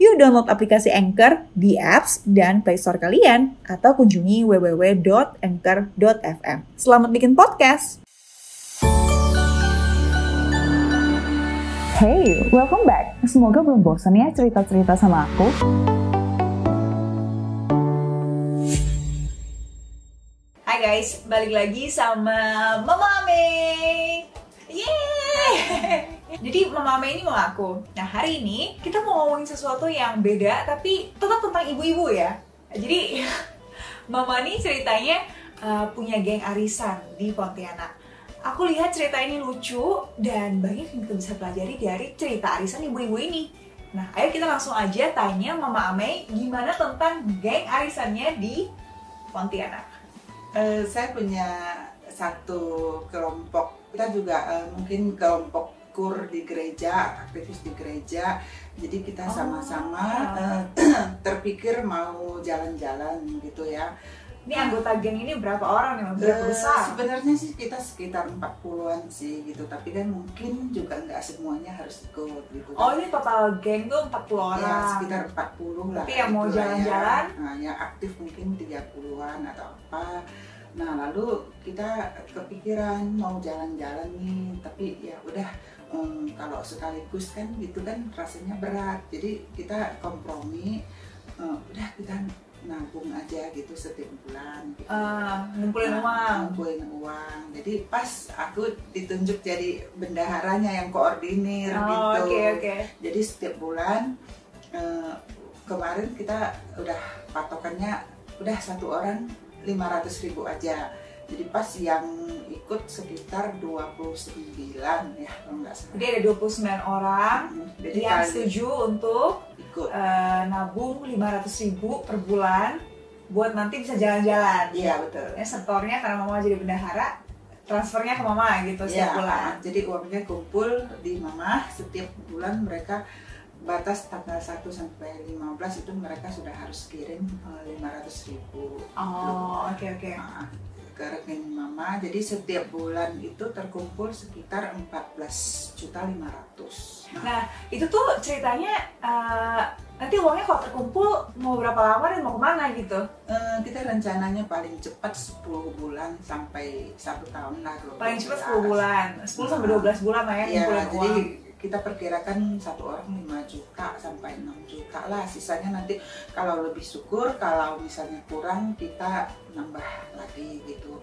Yuk download aplikasi Anchor di apps dan Play Store kalian atau kunjungi www.anchor.fm. Selamat bikin podcast. Hey, welcome back. Semoga belum bosan ya cerita-cerita sama aku. Hai guys, balik lagi sama Mama Ame. Yeay! Jadi Mama Ame ini mau aku. Nah hari ini kita mau ngomongin sesuatu yang beda tapi tetap tentang ibu-ibu ya. Jadi Mama ini ceritanya uh, punya geng arisan di Pontianak. Aku lihat cerita ini lucu dan banyak yang kita bisa pelajari dari cerita arisan ibu-ibu ini. Nah, ayo kita langsung aja tanya Mama Ame gimana tentang geng arisannya di Pontianak. Uh, saya punya satu kelompok kita juga uh, mungkin kelompok kur di gereja aktivis di gereja jadi kita Oh. sama-sama uh, terpikir mau jalan-jalan gitu ya Ini anggota geng ini berapa orang? Mas? Berapa Eh, besar? sebenarnya sih kita sekitar 40-an sih gitu tapi kan mungkin juga nggak semuanya harus ikut gitu Oh ini total geng tuh 40 orang. ya sekitar 40 lah Tapi yang mau itulah ya. jalan-jalan? nah, yang aktif mungkin 30-an atau apa nah lalu kita kepikiran mau jalan-jalan nih tapi ya udah em, kalau sekaligus kan gitu kan rasanya berat jadi kita kompromi eh, udah kita nabung aja gitu setiap bulan gitu. Eh, ngumpulin Nah, uang. ngumpulin uang jadi pas aku ditunjuk jadi bendaharanya yang koordinir Oh gitu oke oke. jadi setiap bulan eh, kemarin kita udah patokannya udah satu orang 500.000 ribu aja. Jadi pas yang ikut sekitar 29 ya kalau nggak salah. Jadi ada 29 orang Hmm, Jadi yang kali setuju untuk ikut. eh, nabung 500 ribu per bulan buat nanti bisa jalan-jalan. Iya betul. Ya setornya karena mama jadi bendahara, transfernya ke mama gitu setiap Iya, bulan. jadi uangnya kumpul di mama setiap bulan mereka batas tanggal 1 sampai 15 itu mereka sudah harus kirim eh, 500.000 ribu. Oh oke oke. Nah, ke rekening mama jadi setiap bulan itu terkumpul sekitar 14 juta 500 nah, Nah itu tuh ceritanya eh, nanti uangnya kalau terkumpul mau berapa lama dan mau ke mana gitu? eh, kita rencananya paling cepat 10 bulan sampai satu tahun lah Paling cepat 10 12. bulan, 10 sampai 12 bulan lah ya ngumpulin jadi uang. Kita perkirakan satu orang 5 juta sampai 6 juta lah sisanya nanti kalau lebih syukur kalau misalnya kurang kita nambah lagi gitu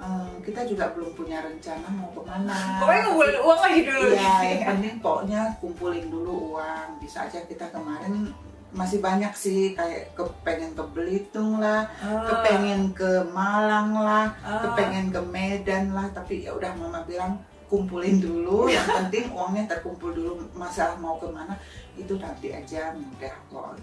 Eh, kita juga belum punya rencana mau ke mana Pokoknya ngumpulin uang aja dulu. Iya, yang penting pokoknya kumpulin dulu uang. Bisa aja kita kemarin masih banyak sih kayak kepengen ke Belitung lah, Oh. kepengen ke Malang lah, Oh. kepengen ke Medan lah. Tapi ya udah Mama bilang kumpulin dulu. Yang penting uangnya terkumpul dulu. Masalah mau ke mana itu nanti aja mudah kok.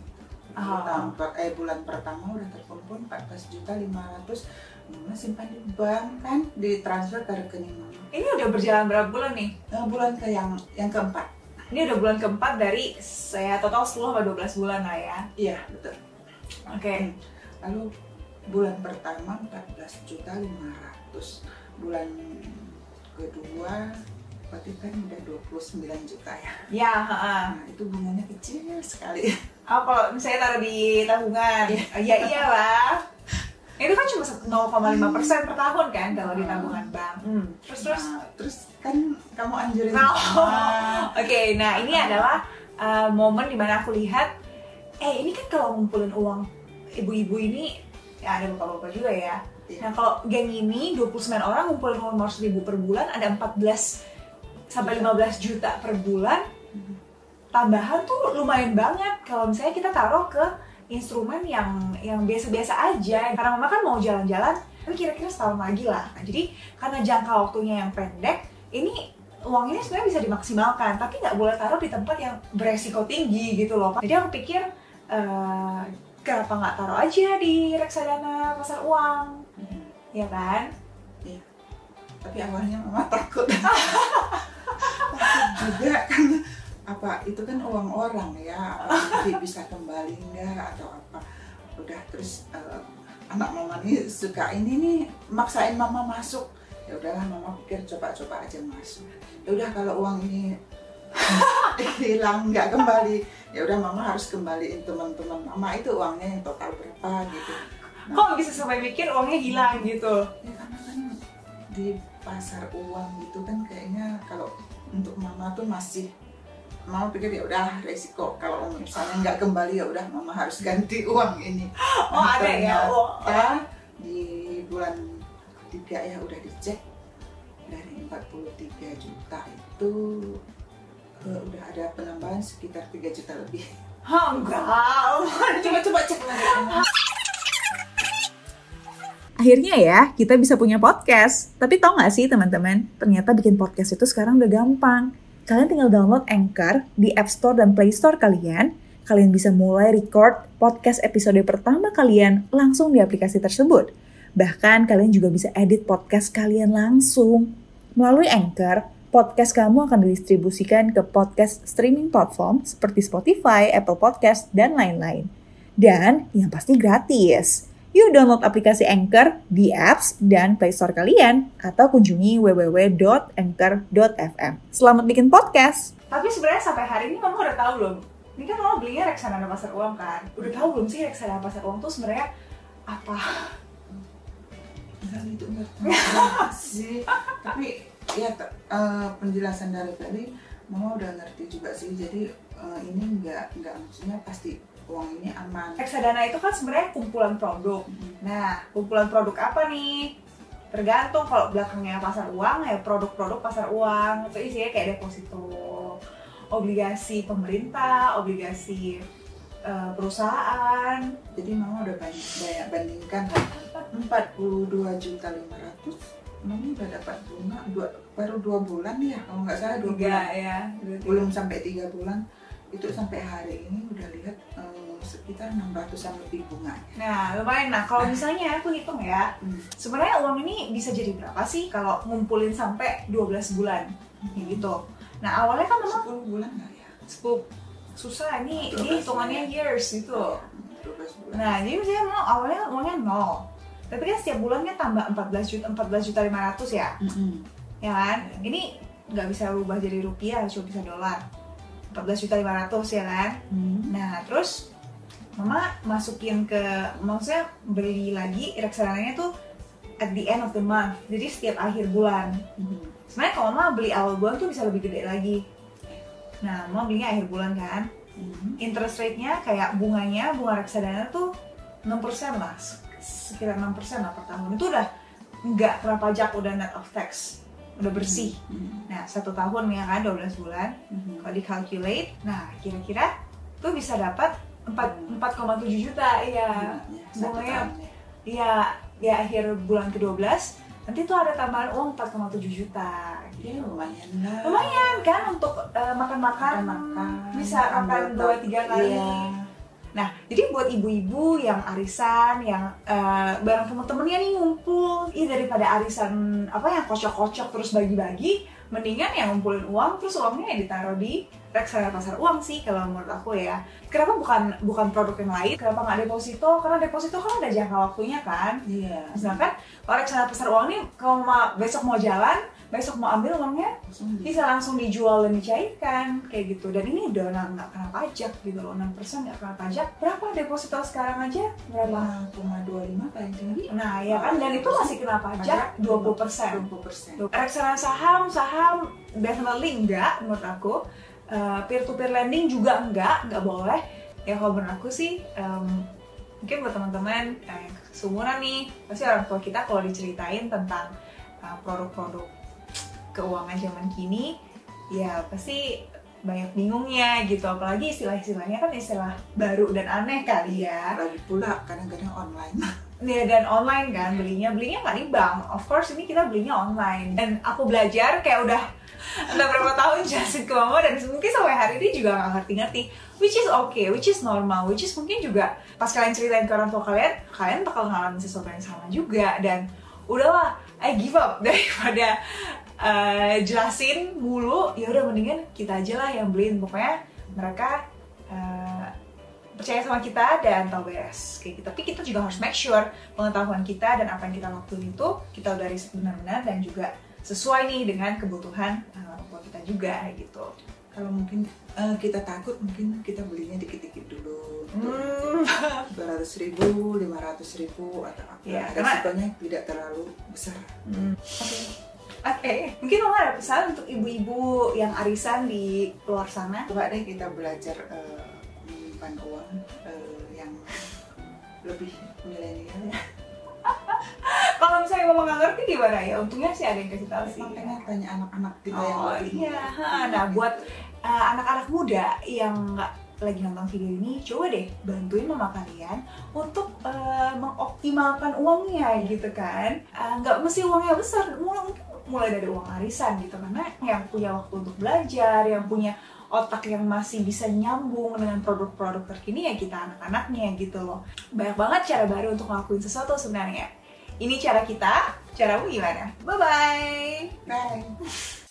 Oh. Tahun per- eh, bulan pertama udah terkumpul 14 juta 500 Mama simpan di bank kan ditransfer ke rekening Mama. Ini udah berjalan berapa bulan nih? Eh, bulan ke yang yang keempat Ini udah bulan keempat dari saya total 10 sampai 12 bulan lah ya. iya betul Oke. lalu bulan pertama 14 juta 500 bulan kedua berarti kan udah 29 juta ya Ya, heeh. nah itu bunganya kecil sekali Oh, kalau misalnya taruh di tabungan, ya iyalah. Itu kan cuma 0,5 persen per tahun kan kalau di tabungan bank. Hmm. Terus terus. Nah, terus kan kamu anjurin Mama. Oke, nah ini adalah uh, momen di mana aku lihat, eh ini kan kalau ngumpulin uang ibu-ibu ini, ya ada bapak-bapak juga ya. Iya. Nah kalau geng ini 29 orang ngumpulin 500 ribu per bulan, ada 14 sampai 15 juta per bulan. Tambahan tuh lumayan banget kalau misalnya kita taruh ke instrumen yang yang biasa-biasa aja. Karena mama kan mau jalan-jalan, tapi kira-kira setahun lagi lah. Nah, jadi karena jangka waktunya yang pendek, ini uang ini sebenarnya bisa dimaksimalkan, tapi nggak boleh taruh di tempat yang beresiko tinggi gitu loh. Jadi aku pikir eh, kenapa nggak taruh aja di reksadana pasar uang? Hmm. ya kan tapi awalnya mama takut. Takut juga kan apa itu kan uang orang ya. Apa bisa kembali enggak atau apa. Udah terus eh, anak mama nih suka ini nih maksain mama masuk. Ya udahlah mama pikir coba-coba aja masuk. Ya udah kalau uang ini hilang nggak kembali ya udah mama harus kembaliin teman-teman mama itu uangnya yang total berapa gitu. Kok bisa sampai mikir uangnya hilang gitu? ya karena kan di pasar uang gitu kan kayaknya kalau untuk mama tuh masih mama pikir ya udah resiko kalau misalnya nggak kembali ya udah mama harus ganti uang ini. Oh ada ya? Oh, ternyata di bulan ketiga ya udah dicek dari 43 juta itu eh, udah ada penambahan sekitar 3 juta lebih oh, enggak coba coba cek lagi Akhirnya ya, kita bisa punya podcast. Tapi tau gak sih teman-teman, ternyata bikin podcast itu sekarang udah gampang. Kalian tinggal download Anchor di App Store dan Play Store kalian. Kalian bisa mulai record podcast episode pertama kalian langsung di aplikasi tersebut. Bahkan kalian juga bisa edit podcast kalian langsung. Melalui Anchor, podcast kamu akan didistribusikan ke podcast streaming platform seperti Spotify, Apple Podcast, dan lain-lain. Dan yang pasti gratis. Yuk download aplikasi Anchor di apps dan Play Store kalian atau kunjungi www.anchor.fm. Selamat bikin podcast. Tapi sebenarnya sampai hari ini kamu udah tahu belum? Ini kan kamu belinya reksadana pasar uang kan? Udah tahu belum sih reksadana pasar uang tuh sebenarnya apa? Enggak itu ngerti sih tapi ya eh, penjelasan dari tadi mama udah ngerti juga sih jadi eh, ini enggak enggak maksudnya pasti uang ini aman Reksadana itu kan sebenarnya kumpulan produk. Nah, kumpulan produk apa nih? Tergantung kalau belakangnya pasar uang ya produk-produk pasar uang itu isinya kayak deposito, obligasi pemerintah, obligasi eh, perusahaan. jadi mama udah banyak, banyak bandingkan 42 juta 500 mama udah dapat bunga dua, baru dua bulan ya kalau nggak salah dua Tiga bulan ya. belum sampai tiga bulan itu sampai hari ini udah lihat eh, sekitar 600an lebih bunga Nah, lumayan. Nah, kalau misalnya aku hitung ya, Hmm. sebenarnya uang ini bisa jadi berapa sih kalau ngumpulin sampai 12 bulan? Kayak gitu. Nah, awalnya kan memang 10 bulan nggak ya? cukup susah ini, 12 ini hitungannya years gitu. 12 bulan. Nah, jadi misalnya mau awalnya uangnya nol. Tapi kan setiap bulannya tambah 14 juta, 14 juta 500 ya, Mm-mm. ya kan? Ini nggak bisa berubah jadi rupiah, cuma bisa dolar. 14 juta 500 ya kan? Nah, terus Mama masukin ke, maksudnya beli lagi reksadananya tuh at the end of the month. Jadi setiap akhir bulan. Mhm. Sebenarnya kalau Mama beli awal bulan tuh bisa lebih gede lagi. Nah, Mama belinya akhir bulan kan. Mhm. Interest rate-nya kayak bunganya, bunga reksadana tuh 6% lah. Sekitar 6% lah per tahun. Itu udah nggak kena pajak, udah net of tax. Udah bersih. Mhm. Nah, satu tahun ya kan, 12 bulan. Mhm. Kalau di calculate, nah kira-kira tuh bisa dapat 4 4,7 juta ya. Satu bunganya. tahun ya. Iya, di akhir bulan ke-12 nanti tuh ada tambahan uang 4,7 juta. Ya lumayan lah. Lumayan kan untuk eh, makan-makan Makan-makan. bisa makan ambil 2 top- 3 kali. Iya. Nah, jadi buat ibu-ibu yang arisan, yang eh, bareng temen-temennya nih ngumpul, ih daripada arisan apa yang kocok-kocok terus bagi-bagi, mendingan yang ngumpulin uang terus uangnya ya ditaruh di reksadana pasar uang sih kalau menurut aku ya. Kenapa bukan bukan produk yang lain? Kenapa nggak deposito? Karena deposito kan ada jangka waktunya kan. Iya. Misalkan kalau reksadana pasar uang nih kalau besok mau jalan, besok mau ambil uangnya Langsung bisa langsung dijual dan dicairkan kayak gitu. Dan ini udah nggak kena pajak gitu loh 6% nggak kena pajak. Berapa deposito sekarang aja? Berapa? 5,25 paling tinggi. nah ya kan dan itu masih kena pajak 20% 20%. reksadana saham saham definitely enggak menurut aku. Peer to peer lending juga enggak nggak boleh. Ya kalau menurut aku sih em, mungkin buat teman-teman eh, seumuran nih pasti orang tua kita kalau diceritain tentang uh, produk-produk keuangan zaman kini ya pasti banyak bingungnya gitu. Apalagi istilah-istilahnya kan istilah baru dan aneh kali ya. Lagi pula kadang-kadang online. Ya, dan online kan belinya. Belinya nggak di bank. Of course ini kita belinya online. Dan aku belajar kayak udah entah berapa tahun jelasin ke mama dan mungkin sampai hari ini juga nggak ngerti-ngerti. Which is okay, which is normal, which is mungkin juga pas kalian ceritain ke orang tua kalian, kalian bakal ngalamin sesuatu yang sama juga. Dan udahlah, I give up daripada uh, jelasin mulu, ya udah mendingan kita aja lah yang beliin pokoknya mereka uh, percaya sama kita dan tahu beres kayak gitu. Tapi kita juga harus make sure pengetahuan kita dan apa yang kita lakuin itu kita udah riset benar-benar dan juga sesuai nih dengan kebutuhan uh, orang tua kita juga gitu. Kalau mungkin uh, kita takut, mungkin kita belinya dikit-dikit dulu. Hmm. Dua ratus ribu, lima ratus ribu atau apa? Ya, karena- Resikonya tidak terlalu besar. Hmm. Oke. Oke, mungkin mama ada pesan untuk ibu-ibu yang arisan di luar sana. Coba deh kita belajar menyimpan uang eh, yang lebih milenial ya. Kalau misalnya mama nggak ngerti gimana ya? Untungnya sih ada yang kasih tahu sih. Makanya tanya anak-anak kita yang Oh lebih iya, nah buat uh, anak-anak muda yang nggak lagi nonton video ini, coba deh bantuin mama kalian untuk uh, mengoptimalkan uangnya gitu kan. Uh, Nggak mesti uangnya besar, mulai mungkin mulai dari uang arisan gitu karena yang punya waktu untuk belajar, yang punya otak yang masih bisa nyambung dengan produk-produk terkini ya kita anak-anaknya gitu loh. Banyak banget cara baru untuk ngelakuin sesuatu sebenarnya. Ini cara kita, caramu gimana? Bye bye. Bye.